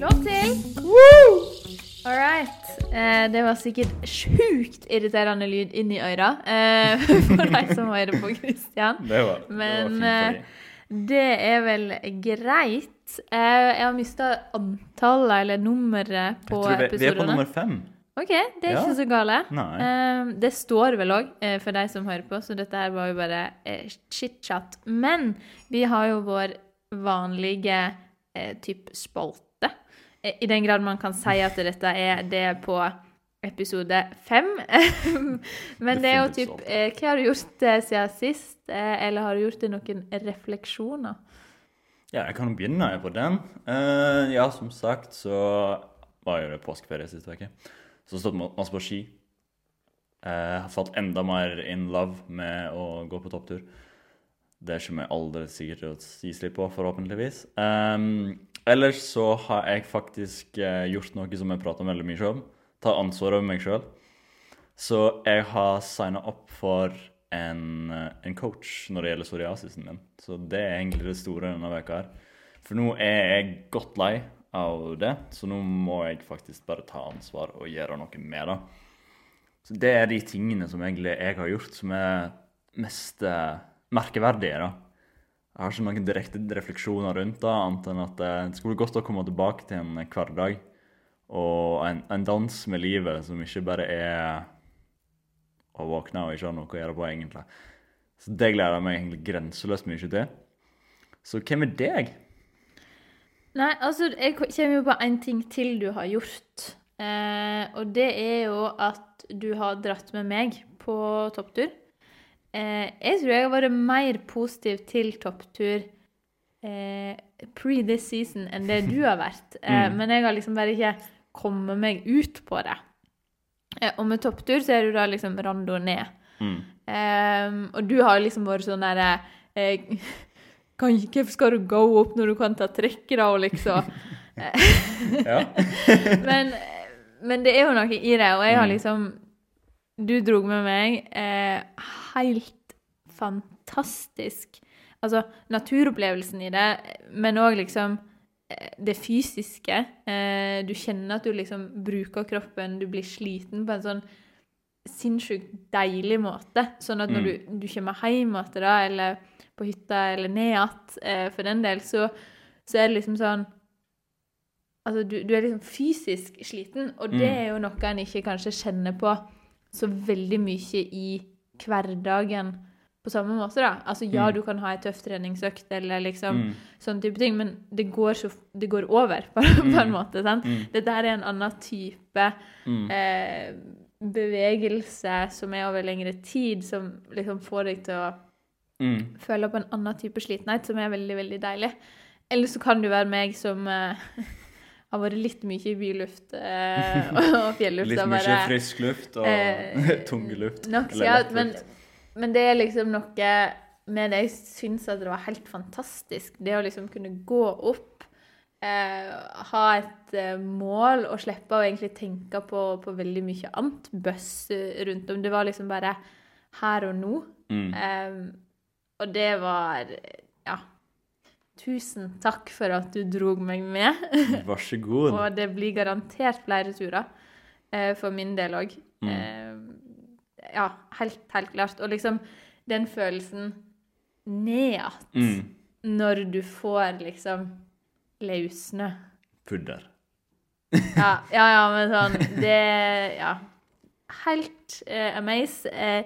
Lov til! Woo! All right. Eh, det var sikkert sjukt irriterende lyd inni øra eh, for de som hører på Christian. Det var, det Men var eh, fint det er vel greit. Eh, jeg har mista antallet, eller nummeret, på de. Jeg vi, vi er på nummer fem. OK, det er Ja. ikke så gale. Nei. Eh, det står vel òg, eh, for de som hører på, så dette her var jo bare eh, chit-chat. Men vi har jo vår vanlige eh, type spalte. I den grad man kan si at dette er det på episode fem. Men det er jo typ eh, Hva har du gjort eh, siden sist? Eh, eller har du gjort deg noen refleksjoner? Ja, jeg kan jo begynne på den. Ja, som sagt så var jo det påskeferie sist uke. Så stått ma- masse på ski. Jeg har fått enda mer in love med å gå på topptur. Det kommer jeg aldri sikkert til å gi slipp på, forhåpentligvis. Um, ellers så har jeg faktisk eh, gjort noe som jeg prater veldig mye om. Ta ansvar over meg sjøl. Så jeg har signa opp for en, eh, en coach når det gjelder psoriasisen min. Så det er egentlig det store denne veka her. For nå er jeg godt lei av det, så nå må jeg faktisk bare ta ansvar og gjøre noe med det. Så det er de tingene som egentlig jeg har gjort, som er mest eh, merkeverdige. da. Jeg har ikke noen direkte refleksjoner rundt det, annet enn at eh, det skulle bli godt å komme tilbake til en hverdag og en, en dans med livet som ikke bare er å våkne og ikke ha noe å gjøre på, egentlig. Så det gleder jeg meg egentlig grenseløst mye til. Så hvem er deg? Nei, altså, jeg kommer jo på en ting til du har gjort. Eh, og det er jo at du har dratt med meg på topptur. Eh, jeg tror jeg har vært mer positiv til topptur eh, pre this season enn det du har vært. Eh, Mm. Men jeg har liksom bare ikke kommet meg ut på det. Eh, og med topptur så er du da liksom randonee. Mm. Ehm, og du har liksom vært sånn derre eh, Hvorfor skal du gå opp når du kan ta trekkere og liksom Ja. men, men det er jo noe i det, og jeg har Mm. liksom Du dro med meg eh, helt fantastisk Altså naturopplevelsen i det, men òg liksom eh, det fysiske. Eh, du kjenner at du liksom bruker kroppen, du blir sliten på en sånn sinnssykt deilig måte. Sånn at når Mm. du, du kommer hjem igjen, eller på hytta, eller ned igjen, eh, for den del, så, så er det liksom sånn Altså, du, du er liksom fysisk sliten, og det Mm. er jo noe en ikke kanskje kjenner på så veldig mye i hverdagen på samme måte, da. Altså, ja, Mm. du kan ha ei tøff treningsøkt eller liksom Mm. sånne type ting, men det går, så, det går over, på, på en Mm. måte. sant? Mm. Dette er en annen type Mm. eh, bevegelse som er over lengre tid, som liksom får deg til å Mm. føle på en annen type slitenhet, som er veldig, veldig deilig. Eller så kan du være meg som eh, har vært litt mye i byluft eh, og fjelluft. Litt mye frisk luft og eh, tung luft. Nok, eller ja, men, men det er liksom noe med det jeg syns at det var helt fantastisk. Det å liksom kunne gå opp, eh, ha et eh, mål og slippe å egentlig tenke på, på veldig mye annet bøss rundt om. Det var liksom bare her og nå. Mm. Eh, og det var Ja. Tusen takk for at du drog meg med. Vær så god. Og det blir garantert flere turer. Eh, for min del òg. Mm. Eh, ja, helt, helt klart. Og liksom den følelsen ned igjen Mm. når du får liksom løssnø. Pudder. Ja, ja, ja, men sånn Det Ja. Helt eh, amaze. Eh,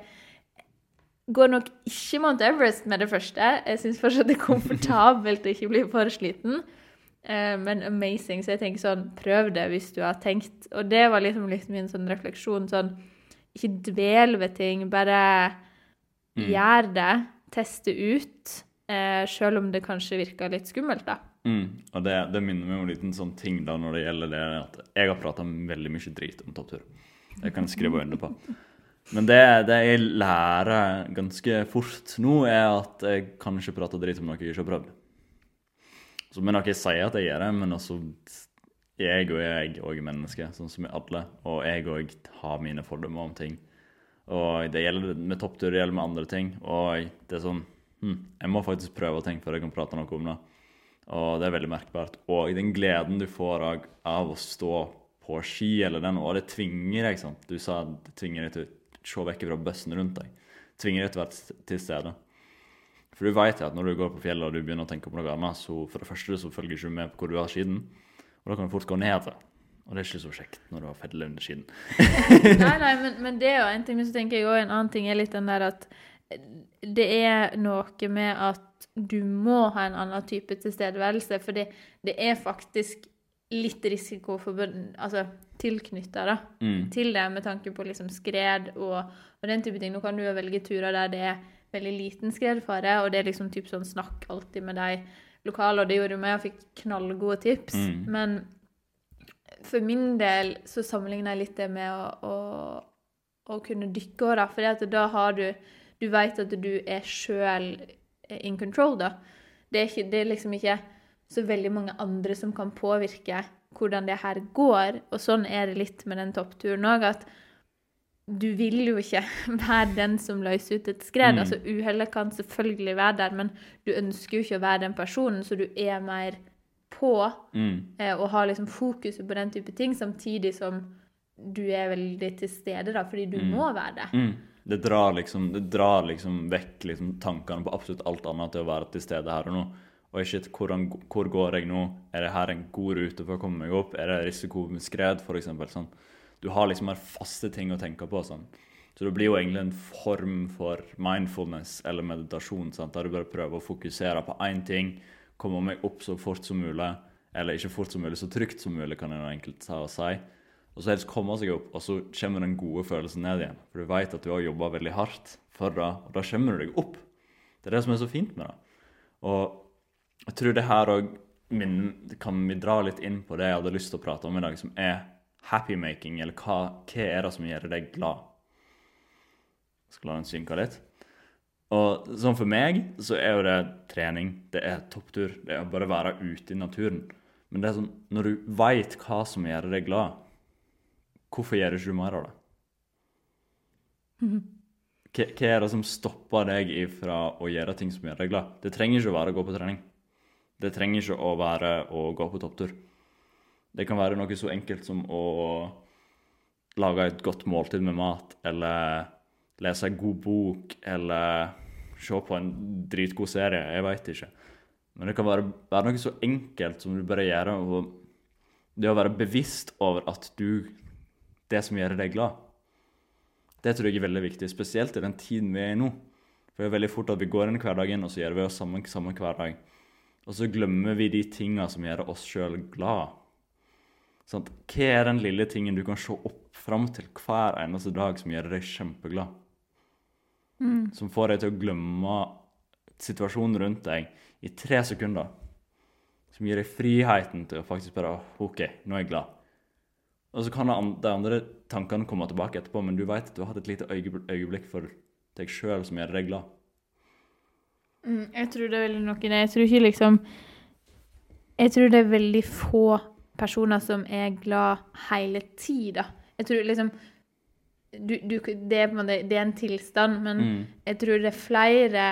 går nok ikke Mount Everest med det første. Jeg syns fortsatt det er komfortabelt å ikke bli for sliten. Eh, men amazing. Så jeg tenker sånn, prøv det hvis du har tenkt. Og det var liksom, liksom min sånn refleksjon. Sånn, ikke dvel ved ting, bare Mm. gjør det. Test det ut. Eh, Sjøl om det kanskje virker litt skummelt, da. Mm. Og det, det minner meg om en liten sånn ting da når det gjelder det at jeg har prata veldig mye drit om topptur. Det kan jeg skrive under på. Men det, det jeg lærer ganske fort nå, er at jeg kan ikke prate drit om noe jeg ikke har prøvd. Så med noe jeg sier at jeg gjør det, men også jeg og jeg òg er mennesker, sånn som alle. Og jeg òg har mine fordommer om ting. Og det gjelder med topptur, det gjelder med andre ting. Og det er sånn hm, Jeg må faktisk prøve å tenke før jeg kan prate noe om det. Og det er veldig merkbart. Og den gleden du får av, å stå på ski, eller den, og det tvinger deg, sant. Du sa det tvinger deg til se vekk fra bøssen rundt deg. Tvinger deg til å være til stede. For du vet at når du går på fjellet og du begynner å tenke på noe annet, så for det første så følger du ikke med på hvor du har skiden, og da kan du fort gå ned. Og det er ikke så kjekt når du har fedle under skiden. nei, nei, men, men, det er jo en ting, men så tenker jeg òg en annen ting er litt den der at det er noe med at du må ha en annen type tilstedeværelse, for det er faktisk litt risiko altså, tilknytta mm. til det, med tanke på liksom skred og, og, den type ting. Nå kan du jo velge turer der det er veldig liten skredfare, og det er liksom typ sånn snakk alltid med de lokale, og det gjorde meg og fikk knallgode tips. Mm. Men for min del så sammenligner jeg litt det med å, å, å kunne dykke òg, da. For da har du Du vet at du er sjøl in control, da. Det er, ikke, det er liksom ikke så veldig mange andre som kan påvirke hvordan det her går. Og sånn er det litt med den toppturen òg, at du vil jo ikke være den som løser ut et skred. Mm. Altså, Uhellet kan selvfølgelig være der, men du ønsker jo ikke å være den personen, så du er mer på mm. eh, og har liksom fokuset på den type ting, samtidig som du er veldig til stede, da, fordi du mm. må være det. Mm. Det drar liksom, det drar liksom vekk liksom, tankene på absolutt alt annet til å være til stede her og nå. Og ikke hvordan, hvor går jeg nå? Er det her en god rute for å komme meg opp? Er det risiko med skred, f.eks.? Sånn. Du har liksom mer faste ting å tenke på. sånn. Så det blir jo egentlig en form for mindfulness eller meditasjon. Sant? Der du bare prøver å fokusere på én ting, komme meg opp så fort som mulig. Eller ikke fort som mulig, så trygt som mulig, kan en enkelt ta og si. Og så helst komme seg opp, og så kommer den gode følelsen ned igjen. For du vet at du har jobba veldig hardt for det, og da kommer du deg opp. Det er det som er så fint med det. Og jeg tror det her òg kan vi dra litt inn på det jeg hadde lyst til å prate om i dag, som er happymaking, eller hva, hva er det som gjør deg glad? Jeg skal la den synke litt. Og sånn for meg så er jo det trening, det er topptur, det er bare å være ute i naturen. Men det er sånn, når du veit hva som gjør deg glad, hvorfor gjør du ikke mer av det? Hva, hva er det som stopper deg ifra å gjøre ting som gjør deg glad? Det trenger ikke å være å gå på trening. Det trenger ikke å være å gå på topptur. Det kan være noe så enkelt som å lage et godt måltid med mat, eller lese en god bok, eller se på en dritgod serie. Jeg veit ikke. Men det kan være, være, noe så enkelt som du bare gjør. det å være bevisst over at du Det som gjør deg glad. Det tror jeg er veldig viktig, spesielt i den tiden vi er i nå. For det er veldig fort at vi går inn hverdagen, og så gjør vi oss samme, samme hver dag. Og så glemmer vi de tinga som gjør oss sjøl glad. Sånn, hva er den lille tingen du kan se opp fram til hver eneste dag som gjør deg kjempeglad? Mm. Som får deg til å glemme situasjonen rundt deg i tre sekunder. Som gir deg friheten til å faktisk bare OK, nå er jeg glad. Og så kan de andre tankene komme tilbake etterpå, men du vet at du har hatt et lite øyeblikk for deg sjøl som gjør deg glad. Mm, jeg tror det er veldig noen. Jeg tror ikke liksom Jeg tror det er veldig få personer som er glad hele tida. Jeg tror liksom du, du, det, er måte, det, er en tilstand, men mm. jeg tror det er flere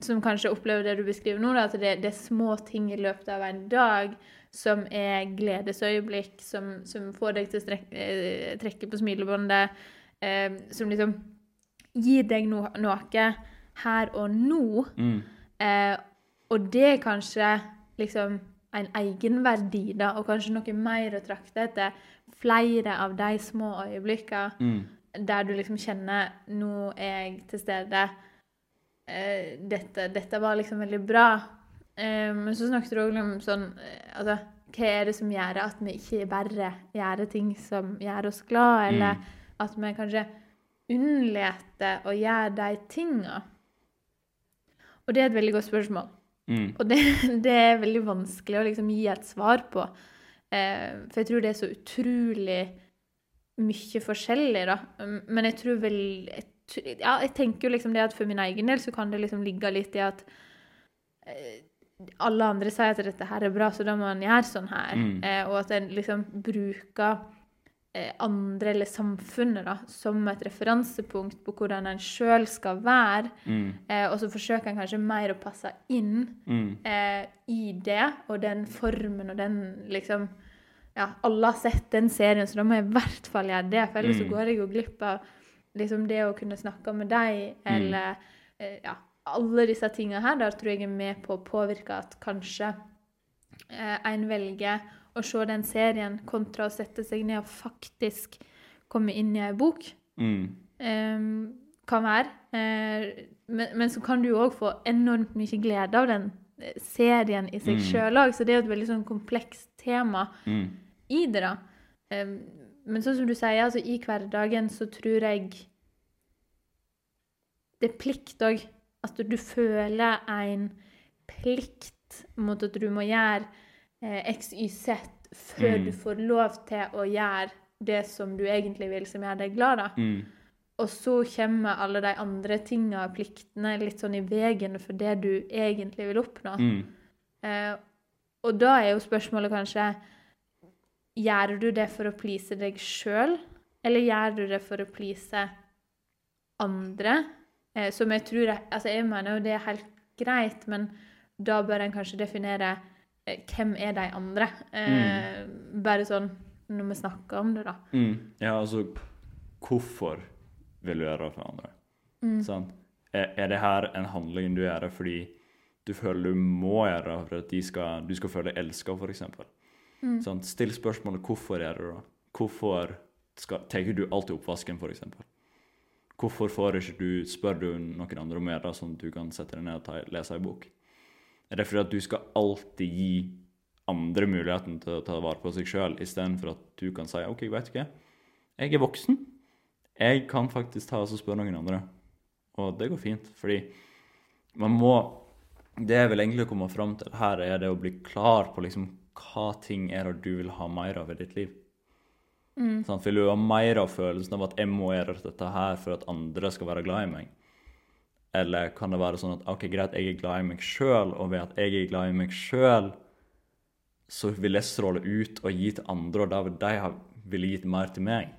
som kanskje opplever det du beskriver nå, at det, det, er små ting i løpet av en dag som er gledesøyeblikk, som, som får deg til å strekke, eh, trekke på smilebåndet, eh, som liksom gir deg no, noe her og nå. Mm. Eh, og det er kanskje liksom en egenverdi, da, og kanskje noe mer å trakte etter. Flere av de små øyeblikkene mm. der du liksom kjenner Nå er jeg til stede. Eh, dette, dette, var liksom veldig bra. Eh, men så snakket du òg om sånn eh, Altså, hva er det som gjør at vi ikke bare gjør ting som gjør oss glad, eller mm. at vi kanskje unnlater å gjøre de tingene? Og det er et veldig godt spørsmål. Mm. Og det, det, er veldig vanskelig å liksom gi et svar på. Eh, for jeg tror det er så utrolig mye forskjellig, da. Men jeg tror vel jeg, Ja, jeg tenker jo liksom det at for min egen del så kan det liksom ligge litt i at eh, alle andre sier at dette her er bra, så da må man gjøre sånn her. Mm. Eh, og at en liksom bruker andre eller samfunnet da, som et referansepunkt på hvordan en sjøl skal være. Mm. Eh, og så forsøker en kanskje mer å passe inn Mm. eh, i det, og den formen og den liksom Ja, alle har sett den serien, så da må jeg i hvert fall gjøre det. For ellers så Mm. går jeg jo glipp av liksom det å kunne snakke med deg, eller eh, ja, alle disse tingene her. Der tror jeg er med på å påvirke at kanskje eh, en velger å se den serien kontra å sette seg ned og faktisk komme inn i ei bok. Mm. Um, kan være. Uh, men, men så kan du jo òg få enormt mye glede av den eh, serien i seg Mm. sjøl òg, så det er jo et veldig sånn komplekst tema Mm. i det, da. Um, men sånn som du sier, altså i hverdagen så tror jeg det er plikt òg. At du føler en plikt mot at du må gjøre eh, X, Y, Z før Mm. du får lov til å gjøre det som du egentlig vil, som gjør deg glad, da. Mm. Og så kommer alle de andre tinga og pliktene litt sånn i veien for det du egentlig vil oppnå. Mm. Eh, og da er jo spørsmålet kanskje Gjør du det for å please deg sjøl, eller gjør du det for å please andre? Eh, som jeg tror jeg, Altså, jeg mener jo det er helt greit, men da bør en kanskje definere hvem er de andre? Eh, Bare sånn når vi snakker om det, da. Mm. Ja, altså Hvorfor vil du gjøre det for andre? Mm. Sant? Er, er det her en handling du gjør fordi du føler du må gjøre det for at de skal, du skal føle deg elska, f.eks.? Mm. Sant? Still spørsmålet hvorfor gjør du det. Hvorfor skal, tar du alltid oppvasken, f.eks.? Hvorfor får ikke du, spør du noen andre om å gjøre det, sånn at du kan sette deg ned og ta, lese ei bok? Er det fordi at du skal alltid gi andre muligheten til å ta vare på seg sjøl, istedenfor at du kan si OK, vet du hva, jeg er voksen. Jeg kan faktisk ta og spørre noen andre. Og det går fint, fordi man må Det jeg vil egentlig komme fram til her, er det å bli klar på liksom hva ting er det du vil ha mer av i ditt liv. Sant? Vil du ha mer av følelsen av at jeg må gjøre dette her for at andre skal være glad i meg? Eller kan det være sånn at ok, greit, jeg er glad i meg sjøl, og ved at jeg er glad i meg sjøl, så vil jeg stråle ut og gi til andre, og da vil de ville gitt mer til meg?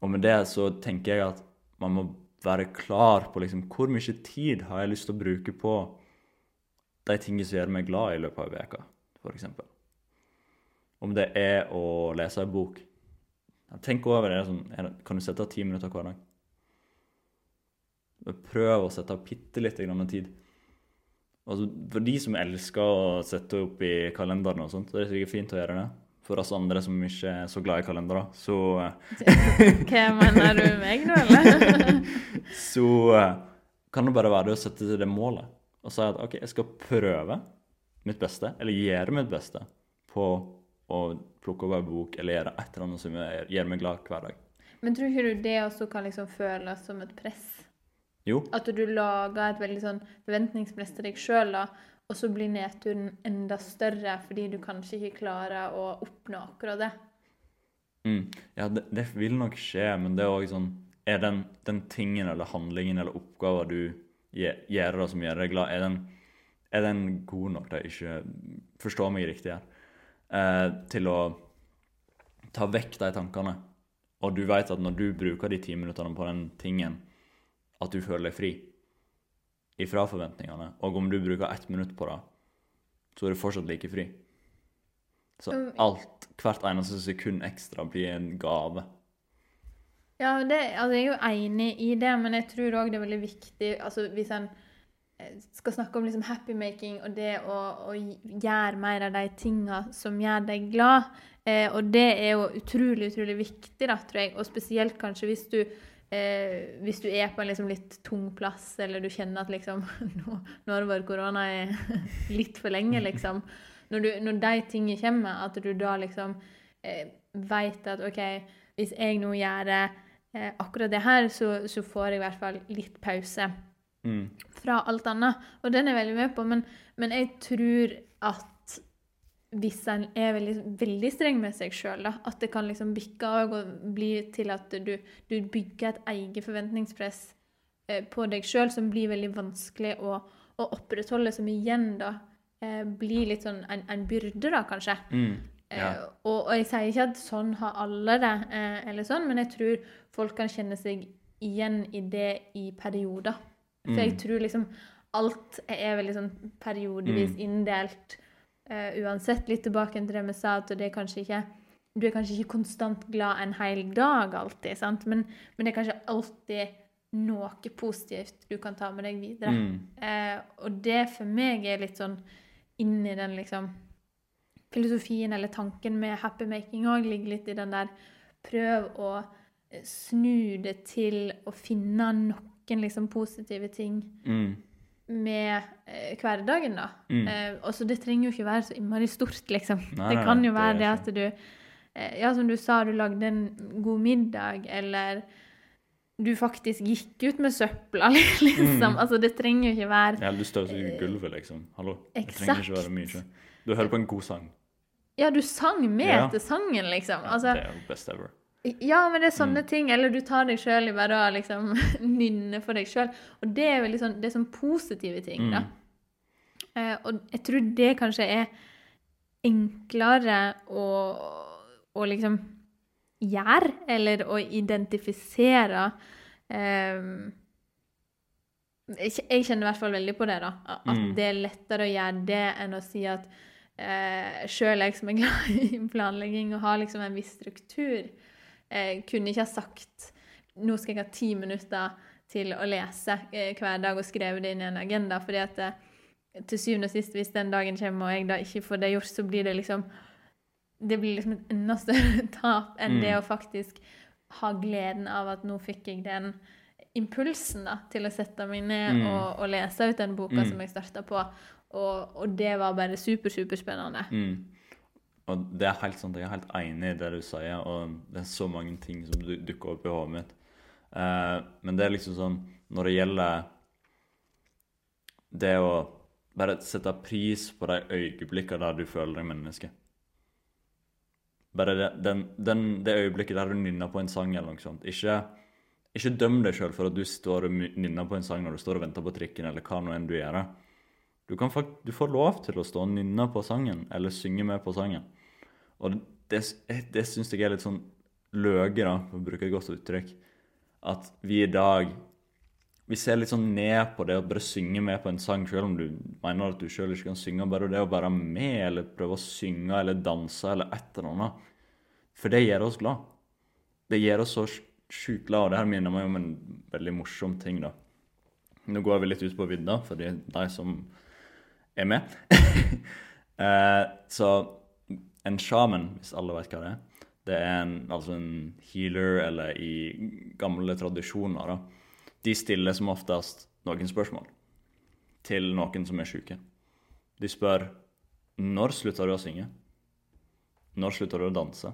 Og med det så tenker jeg at man må være klar på liksom hvor mye tid har jeg lyst til å bruke på de tingene som gjør meg glad i løpet av veka, f.eks. Om det er å lese en bok. Tenk over det. Sånn, kan du sette av ti minutter hver dag? Prøv å sette av bitte lite grann tid. Altså, for de som elsker å sette opp i kalenderen, og sånt, så er det sikkert fint å gjøre det. For oss andre som ikke er så glad i kalendere, så, Hva mener du meg nå, eller? så eh, kan det bare være det å sette til det målet. Og si at OK, jeg skal prøve mitt beste, eller gjøre mitt beste, på å plukke opp en bok eller gjøre et eller annet som gjør meg glad hver dag. Men tror ikke du det også kan liksom føles som et press? Jo. At du lager et veldig sånn forventningspress til deg sjøl, og så blir nedturen enda større fordi du kanskje ikke klarer å oppnå akkurat det? Mm. Ja, det, det vil nok skje, men det er òg sånn Er den, den tingen eller handlingen eller oppgaven du gjør da som gjør deg glad, er den, er den god nok? Da? Ikke Forstå meg riktig her. Eh, til å ta vekk de tankene. Og du vet at når du bruker de ti minuttene på den tingen, at du føler deg fri ifra forventningene. Og om du bruker ett minutt på det, så er du fortsatt like fri. Så Mm. alt, hvert eneste sekund ekstra blir en gave. Ja, det, altså jeg er jo enig i det, men jeg tror òg det er veldig viktig altså Hvis en eh, skal snakke om liksom happy-making og det å, å gjøre mer av de tinga som gjør deg glad, eh, og det er jo utrolig, utrolig viktig, da, tror jeg, og spesielt kanskje hvis du eh, hvis du er på en liksom litt tung plass, eller du kjenner at liksom Nå, nå har det vært korona litt for lenge, liksom. Når, du, når de tingene kommer, at du da liksom eh, veit at OK, hvis jeg nå gjør eh, akkurat det her, så, så får jeg i hvert fall litt pause Mm. fra alt annet. Og den er jeg veldig med på, men, men jeg tror at hvis en er veldig, veldig streng med seg sjøl, at det kan liksom bikke av og bli til at du, du bygger et eget forventningspress eh, på deg sjøl som blir veldig vanskelig å, å opprettholde, som igjen da eh, blir litt sånn en, en byrde, da, kanskje. Mm. Eh, og, og jeg sier ikke at sånn har alle det, eller sånn, men jeg tror folk kan kjenne seg igjen i det i perioder. For jeg Mm. tror liksom alt er veldig sånn periodevis Mm. inndelt. Eh, uansett litt tilbake til det vi sa, at det er kanskje ikke du er kanskje ikke konstant glad en hel dag alltid, sant? Men, men det er kanskje alltid noe positivt du kan ta med deg videre. Mm. Eh, og det for meg er litt sånn inni den liksom filosofien eller tanken med happy making òg, ligger litt i den der Prøv å snu det til å finne noen liksom positive ting Mm. Med eh, hverdagen, da. Mm. Eh, og så det trenger jo ikke være så innmari stort, liksom. Nei, det kan jo være det at du eh, Ja, som du sa, du lagde en god middag, eller du faktisk gikk ut med søpla, liksom. Mm. Altså, det trenger jo ikke være Ja, du støvsuger gulvet, liksom. Hallo. Det trenger ikke være mye. Du hører på en god sang. Ja, du sang med Ja. til sangen, liksom. Altså, det er jo best ever. Ja, men det er sånne Mm. ting. Eller du tar deg sjøl i bare å liksom nynne for deg sjøl. Og det er veldig sånn, det er sånn positive ting, da. Mm. Eh, og jeg tror det kanskje er enklere å, å liksom gjøre, eller å identifisere eh, jeg kjenner i hvert fall veldig på det, da. At Mm. det er lettere å gjøre det enn å si at eh, sjøl jeg som er glad i planlegging og har liksom en viss struktur, eh, kunne ikke ha sagt nå skal jeg ha ti minutter til å lese eh, hver dag og skrevet det inn i en agenda. fordi at eh, til syvende og sist, hvis den dagen kommer og jeg da ikke får det gjort, så blir det liksom det blir liksom et enda større tap enn Mm. det å faktisk ha gleden av at nå fikk jeg den impulsen da, til å sette meg ned Mm. og, og lese ut den boka Mm. som jeg starta på. Og, og det var bare super, superspennende. Mm. Og det er helt sant, jeg er helt enig i det du sier, og det er så mange ting som du, dukker opp i hodet mitt. Eh, men det er liksom sånn Når det gjelder det å bare sette pris på de øyeblikkene der du føler deg menneske Bare det, den, den, det øyeblikket der du nynner på en sang eller noe sånt. Ikke, ikke døm deg sjøl for at du står og nynner på en sang når du står og venter på trikken, eller hva nå enn du gjør. Du, du får lov til å stå og nynne på sangen, eller synge med på sangen. Og det, det syns jeg er litt sånn løge, da, for å bruke et godt uttrykk. At vi i dag Vi ser litt sånn ned på det å bare synge med på en sang, selv om du mener at du sjøl ikke kan synge. Bare det å være med, eller prøve å synge eller danse eller et eller annet. For det gjør oss glad. Det gjør oss så sjukt glad, og det her minner meg om en veldig morsom ting, da. Nå går vi litt ut på vidda, for de, som er med. eh, så en shaman, hvis alle vet hva det er, det er en, altså en healer, eller i gamle tradisjoner, da. De stiller som oftest noen spørsmål til noen som er syke. De spør når slutter du å synge? Når slutter du å danse?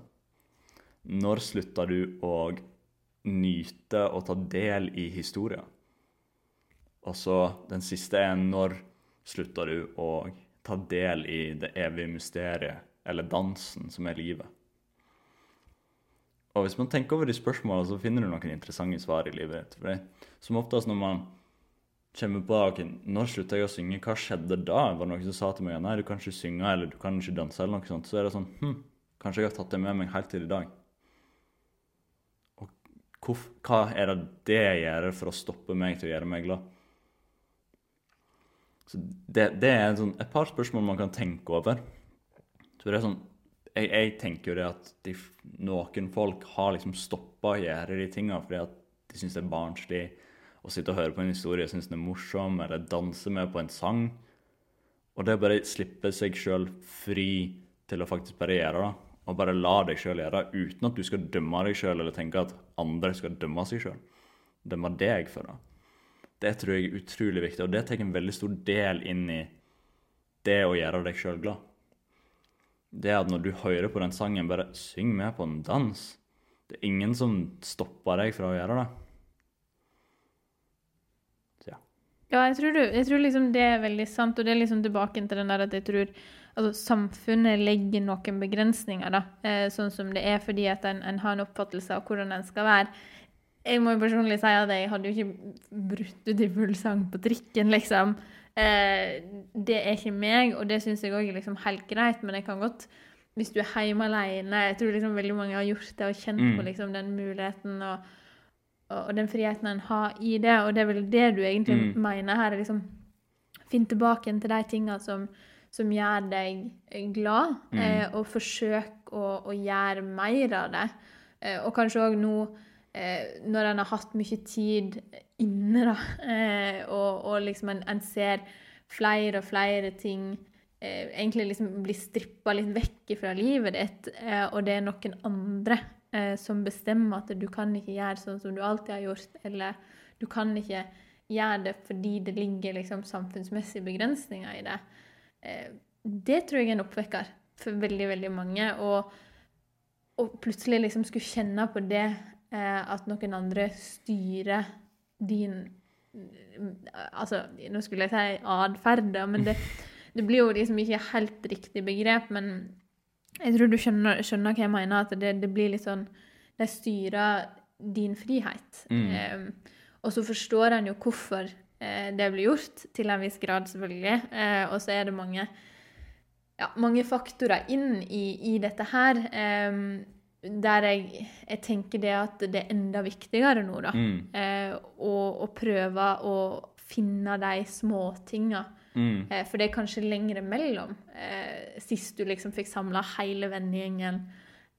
Når slutter du å nyte og ta del i historien? Og så den siste er når slutter du å ta del i det evige mysteriet, eller dansen, som er livet? Og hvis man tenker over de spørsmålene, så finner du noen interessante svar i livet ditt. For det, som oftest når man kommer på ok, når slutta jeg å synge, hva skjedde da? Var det noen som sa til meg nei, du kan ikke synge eller du kan ikke danse, eller noe sånt, så er det sånn hm, kanskje jeg har tatt det med meg helt til i dag. Og hvor, hva er det det gjør for å stoppe meg til å gjøre meg glad? Så det, det er sånn, et par spørsmål man kan tenke over. Så det er sånn, jeg, jeg tenker jo det at de, noen folk har liksom stoppa å gjøre de tinga fordi at de syns det er barnslig å sitte og høre på en historie, syns den er morsom, eller danse med på en sang. Og det å bare slippe seg sjøl fri til å faktisk bare gjøre det, og bare la deg sjøl gjøre det, uten at du skal dømme deg sjøl eller tenke at andre skal dømme seg sjøl. Dømme deg for det. Det tror jeg er utrolig viktig, og det tar en veldig stor del inn i det å gjøre deg sjøl glad. Det at når du hører på den sangen, bare syng med på en dans. Det er ingen som stopper deg fra å gjøre det. Så ja. Ja, jeg tror, du, jeg tror liksom det er veldig sant, og det er liksom tilbake til den der at jeg tror altså, samfunnet legger noen begrensninger, da, eh, sånn som det er fordi at en, en har en oppfattelse av hvordan en skal være. Jeg må jo personlig si at jeg hadde jo ikke brutt ut i full sang på trikken, liksom. Eh, det er ikke meg, og det syns jeg òg er liksom helt greit, men jeg kan godt hvis du er hjemme alene Jeg tror liksom veldig mange har gjort det og kjent Mm. på liksom den muligheten og, og, og den friheten en har i det. Og det er vel det du egentlig Mm. mener her. er liksom Finn tilbake til de tingene som, som gjør deg glad, Mm. eh, og forsøk å, å gjøre mer av det. Eh, og kanskje òg nå, eh, når en har hatt mye tid inne, da, eh, og, og liksom en, en ser flere og flere ting eh, egentlig liksom blir strippa litt vekk fra livet ditt, eh, og det er noen andre eh, som bestemmer at du kan ikke gjøre sånn som du alltid har gjort, eller du kan ikke gjøre det fordi det ligger liksom samfunnsmessige begrensninger i det. Eh, det tror jeg er en oppvekker for veldig, veldig mange. Og, og plutselig liksom skulle kjenne på det at noen andre styrer din Altså, nå skulle jeg si atferd, men det, det blir jo liksom ikke helt riktig begrep. Men jeg tror du skjønner, skjønner hva jeg mener, at det, det blir litt sånn De styrer din frihet. Mm. Eh, og så forstår en jo hvorfor eh, det blir gjort, til en viss grad, selvfølgelig. Eh, og så er det mange, ja, mange faktorer inn i, i dette her. eh, der jeg, jeg tenker det at det er enda viktigere nå, da. Mm. Eh, å, å prøve å finne de småtinga. Mm. Eh, for det er kanskje lengre mellom. Eh, sist du liksom fikk samla hele vennegjengen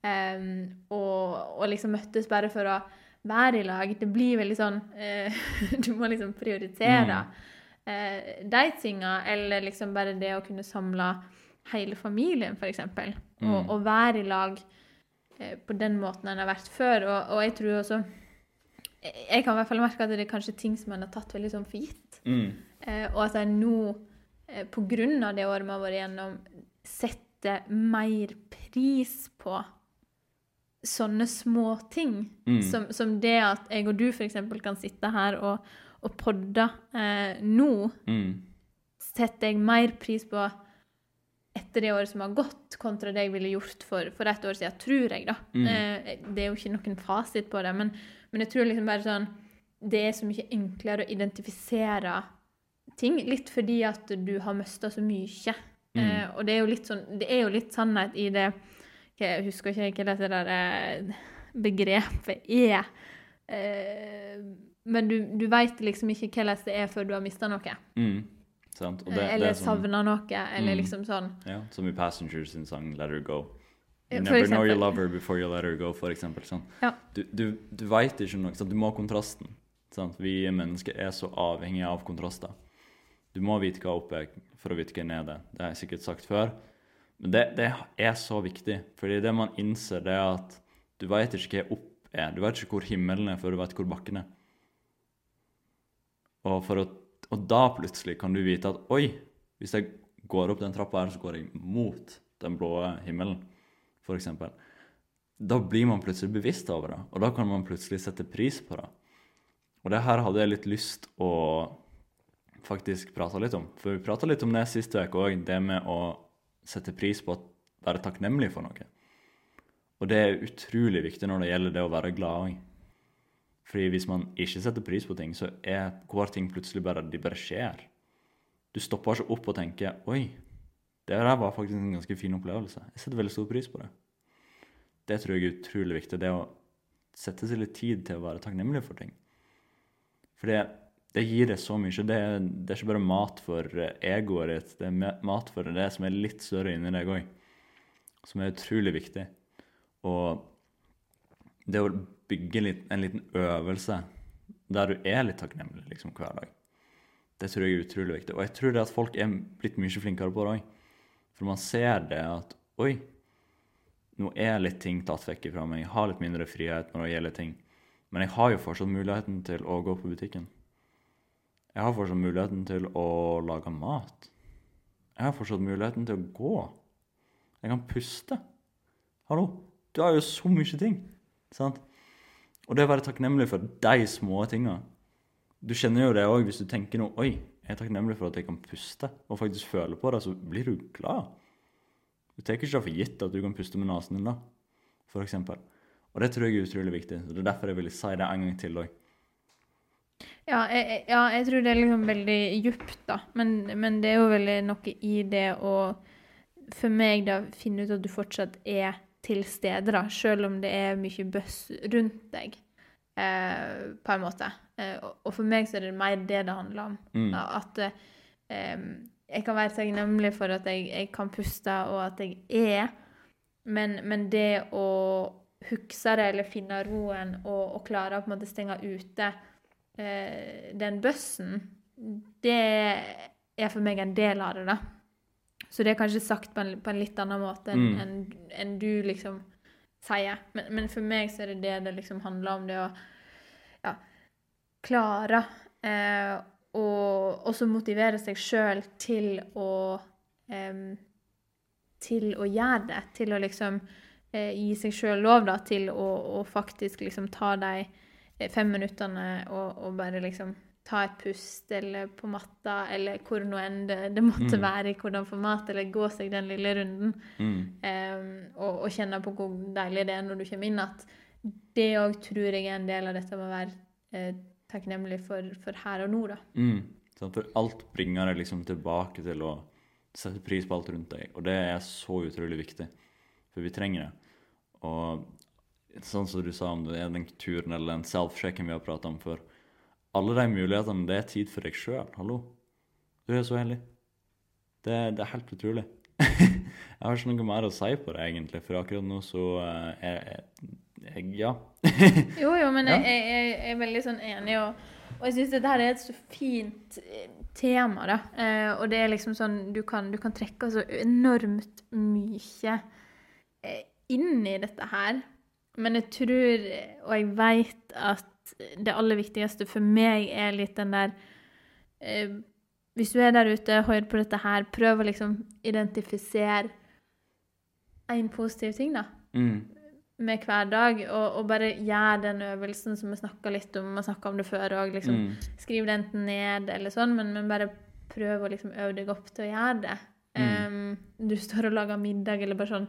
eh, og, og liksom møttes bare for å være i lag. Det blir veldig sånn eh, Du må liksom prioritere eh, de tinga, eller liksom bare det å kunne samle hele familien, f.eks. Og, Mm. og være i lag på den måten en har vært før. Og, og jeg tror også jeg- kan i hvert fall merke at det er kanskje ting som en har tatt veldig sånn for gitt. Mm. Eh, og at jeg nå, eh, på grunn av det året vi har vært igjennom, setter mer pris på sånne små ting. Mm. Som, som det at jeg og du f.eks. kan sitte her og, og podde eh, nå, Mm. setter jeg mer pris på etter det året som har gått, kontra det jeg ville gjort for, for et år siden, tror jeg, da. Mm. Eh, det er jo ikke noen fasit på det, men, men jeg tror liksom bare sånn Det er så mye enklere å identifisere ting, litt fordi at du har mista så mye. Mm. Eh, og det er jo litt sånn Det er jo litt sannhet i det Jeg husker ikke hva det der eh, begrepet er. Eh, men du, du veit liksom ikke hvordan det er før du har mista noe. Mm. Sant? Og det, eller er sånn, savna noe, eller Mm. liksom sånn. ja, som i Passengers sin sang 'Let Her Go'. You never never know you lover love her before you let her go, for eksempel. Sånn. Ja. Du, du, du veit ikke noe. Sant? Du må ha kontrasten. Sant? Vi mennesker er så avhengige av kontraster. Du må vite hva oppe er for å vite hva nede er. Det har jeg sikkert sagt før. Men det, det er så viktig, fordi det man innser, det er at du veit ikke hva opp er. Du veit ikke hvor himmelen er før du veit hvor bakken er. Og, for å, og da plutselig kan du vite at oi, hvis jeg går opp den trappa her, så går jeg mot den blå himmelen, f.eks. Da blir man plutselig bevisst over det, og da kan man plutselig sette pris på det. Og det her hadde jeg litt lyst å faktisk prate litt om. For vi prata litt om det sist uke òg, det med å sette pris på å være takknemlig for noe. Og det er utrolig viktig når det gjelder det å være glad òg. Fordi hvis man ikke setter pris på ting, så er hver ting plutselig bare De bare skjer. Du stopper ikke opp og tenker Oi, det der var faktisk en ganske fin opplevelse. Jeg setter veldig stor pris på det. Det tror jeg er utrolig viktig. Det å sette seg litt tid til å være takknemlig for ting. For det, det gir deg så mye. Det det er ikke bare mat for egoet ditt, det er mat for det som er litt større inni deg òg. Som er utrolig viktig. Og det å bygge litt, en liten øvelse der du er litt takknemlig liksom, hver dag, det tror jeg er utrolig viktig. Og jeg tror det at folk er blitt mye flinkere på det òg. For man ser det at Oi, nå er litt ting tatt vekk fra meg. Jeg har litt mindre frihet når det gjelder ting. Men jeg har jo fortsatt muligheten til å gå på butikken. Jeg har fortsatt muligheten til å lage mat. Jeg har fortsatt muligheten til å gå. Jeg kan puste. Hallo, du har jo så mye ting. Sant? Og det å være takknemlig for de små tinga Du kjenner jo det òg hvis du tenker noe Oi, jeg er takknemlig for at jeg kan puste, og faktisk føle på det, så blir du glad. Du tar ikke for gitt at du kan puste med nesen din da, for eksempel. Og det tror jeg er utrolig viktig. Det er derfor jeg ville si det en gang til òg. Ja ja, jeg tror det er liksom veldig djupt, da. Men, men det er jo veldig noe i det å for meg da finne ut at du fortsatt er til stede, da, selv om det er mye bøss rundt deg, eh, på en måte. Eh, og, og for meg så er det mer det det handler om. Mm. At eh, jeg kan være takknemlig for at jeg, jeg kan puste, og at jeg er, men, men det å huske det eller finne roen og, og klare å på en måte stenge ute eh, den bøssen, det er for meg en del av det, da. Så det er kanskje sagt på en, på en litt annen måte enn Mm. en, en du liksom sier. Men, men for meg så er det det det liksom handler om, det å ja, klare eh, og også motivere seg sjøl til å eh, Til å gjøre det. Til å liksom eh, gi seg sjøl lov da, til å, å faktisk liksom ta de eh, fem minuttene og, og bare liksom ta et pust, eller på matta, eller hvor nå enn det, det måtte Mm. være, i hvordan format, eller gå seg den lille runden. Mm. Um, og, og kjenne på hvor deilig det er når du kommer inn at det òg tror jeg er en del av dette med å være eh, takknemlig for, for her og nå, da. Mm. Sånn, For alt bringer deg liksom tilbake til å sette pris på alt rundt deg, og det er så utrolig viktig. For vi trenger det. Og sånn som du sa om det er den turen eller den self-sjekken vi har prata om før. Alle de mulighetene, det er tid for deg sjøl. Hallo. Du er så heldig. Det, det er helt utrolig. jeg har ikke noe mer å si på det, egentlig, for akkurat nå så eh, er jeg, Ja. Jo, jo, men jeg, jeg, jeg er veldig sånn enig, og, og jeg syns dette her er et så fint eh, tema, da. Eh, og det er liksom sånn Du kan, du kan trekke så enormt mye eh, inn i dette her. Men jeg tror, og jeg veit, at det aller viktigste for meg er litt den der eh, Hvis du er der ute og hører på dette her, prøv å liksom identifisere én positiv ting, da Mm. med hver dag, og, og bare gjør den øvelsen som vi snakka litt om, og snakka om det før òg. Liksom, Mm. Skriv det enten ned eller sånn, men, men bare prøv å liksom øve deg opp til å gjøre det. Mm. Um, du står og lager middag, eller bare sånn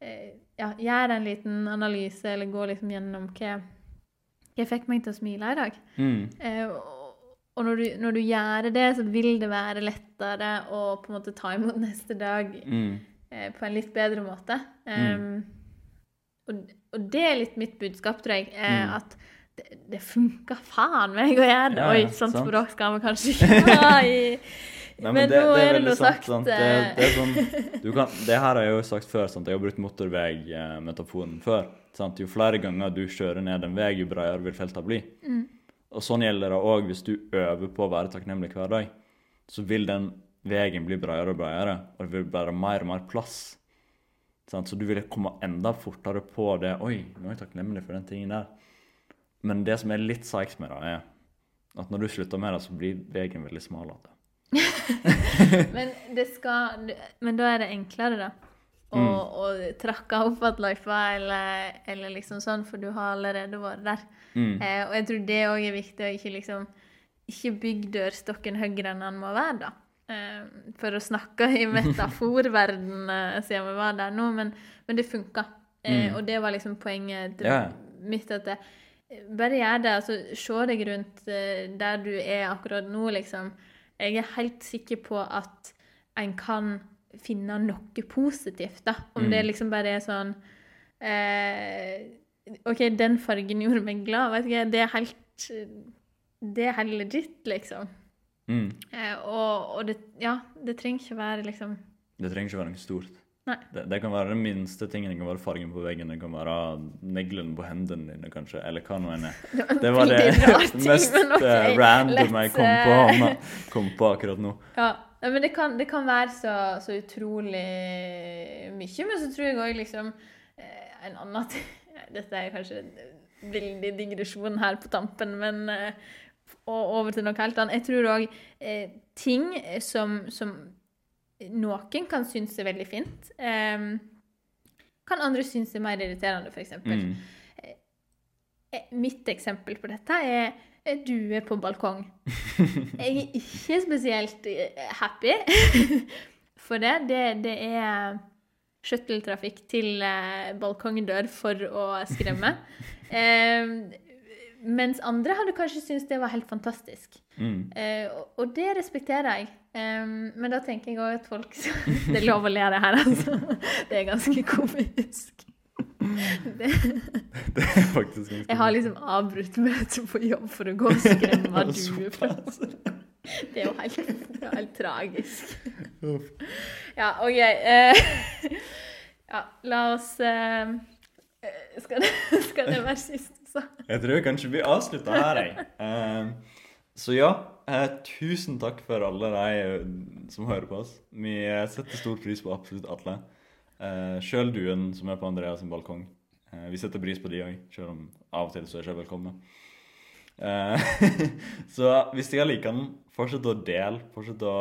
eh, Ja, gjør en liten analyse, eller gå liksom gjennom hva jeg fikk meg til å smile i dag. Mm. Eh, og når, du, når du gjør det, så vil det være lettere å på en måte ta imot neste dag Mm. eh, på en litt bedre måte. Um, og, og det er litt mitt budskap, tror jeg. Eh, Mm. At det, det funker faen meg å gjøre det. Ja, Oi, sånt språk skal vi kanskje ikke ha i Nei, Men nå er det veldig nå sagt, sant. Det, eh. det, er sånn, du kan, det her har jeg jo sagt før. Sant? Jeg har brukt motorveimetaforen før. Sant? Jo flere ganger du kjører ned en vei, jo bredere vil feltet bli. Mm. Og sånn gjelder det òg hvis du øver på å være takknemlig hver dag. Så vil den veien bli bredere og bredere, og det vil være mer og mer plass. Sant? Så du vil komme enda fortere på det. Oi, nå er jeg takknemlig for den tingen der. Men det som er litt seigt med det, er at når du slutter med det, så blir veien veldig smal igjen. Men det skal Men da er det enklere, da. Å, Mm. å trakke opp igjen løypa, eller, eller liksom sånn, for du har allerede vært der. Mm. Eh, og jeg tror det òg er viktig å ikke liksom Ikke bygge dørstokken høyere enn den må være, da. Eh, for å snakke i metaforverden eh, siden vi var der nå, men, men det funka. Eh, Mm. og det var liksom poenget yeah. Mitt. at det, bare gjør det. altså Se deg rundt eh, der du er akkurat nå, liksom. Jeg er helt sikker på at en kan finne noe positivt, da. Om Mm. det liksom bare er sånn eh, OK, den fargen gjorde meg glad. Vet ikke, det er helt Det er helt legit, liksom. Mm. Eh, og, og det Ja, det trenger ikke være liksom Det trenger ikke være noe stort. Det, det kan være den minste tingen. Det kan være fargen på veggen, det kan være neglene på hendene dine, kanskje, eller hva nå enn er. Det var det mest okay, eh, random jeg kom på, eh, kom på akkurat nå. Ja, men det kan, det kan være så, så utrolig mye. Men så tror jeg òg liksom eh, En annen ting Dette er kanskje en veldig digresjon her på tampen, men Og over til noe helt annet. Jeg tror òg ting som, som noen kan synes er veldig fint, Um, kan andre synes er mer irriterende, f.eks. Mm. Eh, Mitt eksempel på dette er eh, duer på balkong. Jeg er ikke spesielt eh, happy for det. Det, det er shuttletrafikk til eh, balkongdør for å skremme. Um, mens andre hadde kanskje syntes det var helt fantastisk. Mm. Eh, og, og det respekterer jeg. Em, men da tenker jeg òg at folk Det er lov å le det her, altså. Det er ganske komisk. Det, Det er faktisk ganske jeg har liksom avbrutt møtet på jobb for å gå og skremme fra Det er jo helt, er helt tragisk. Ja, OK. Uh, ja, la oss eh, skal, det, skal det være siste så? Jeg tror kanskje vi avslutter her, jeg. Uh, så ja, eh, tusen takk for alle de eh, som hører på oss. Vi eh, setter stor pris på absolutt alle. Eh, Sjøl duen som er på Andreas sin balkong. Eh, vi setter pris på de òg, sjøl om av og til så er ikke velkomne. Eh, så hvis dere liker den, fortsett å dele. Fortsett å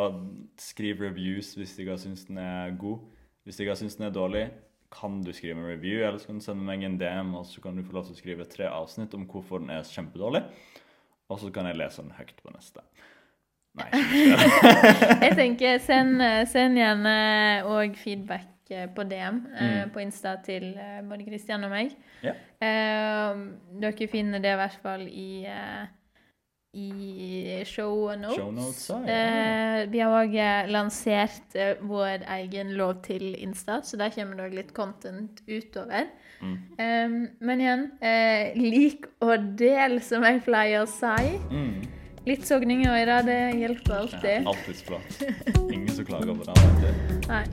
skrive reviews hvis dere syns den er god. Hvis dere syns den er dårlig, kan du skrive en review, eller så kan du sende meg en DM, og så kan du få lov til å skrive tre avsnitt om hvorfor den er kjempedårlig. Og så kan jeg lese den høyt på neste. Nei. Jeg tenker send, send gjerne òg feedback eh, på DM eh, Mm. på Insta til eh, både Kristian og meg. Ja. Eh, dere finner det i hvert fall i eh, i show notes. Show notes, ja. Eh, vi har òg lansert eh, vår egen lov til Insta, så der kommer det òg litt content utover. Mm. Um, men igjen, eh, lik og del, som jeg pleier å si. Mm. Litt sogning i øra, det hjelper Ja, alltid. alltid alltids bra. Ingen som klager på det. Nei.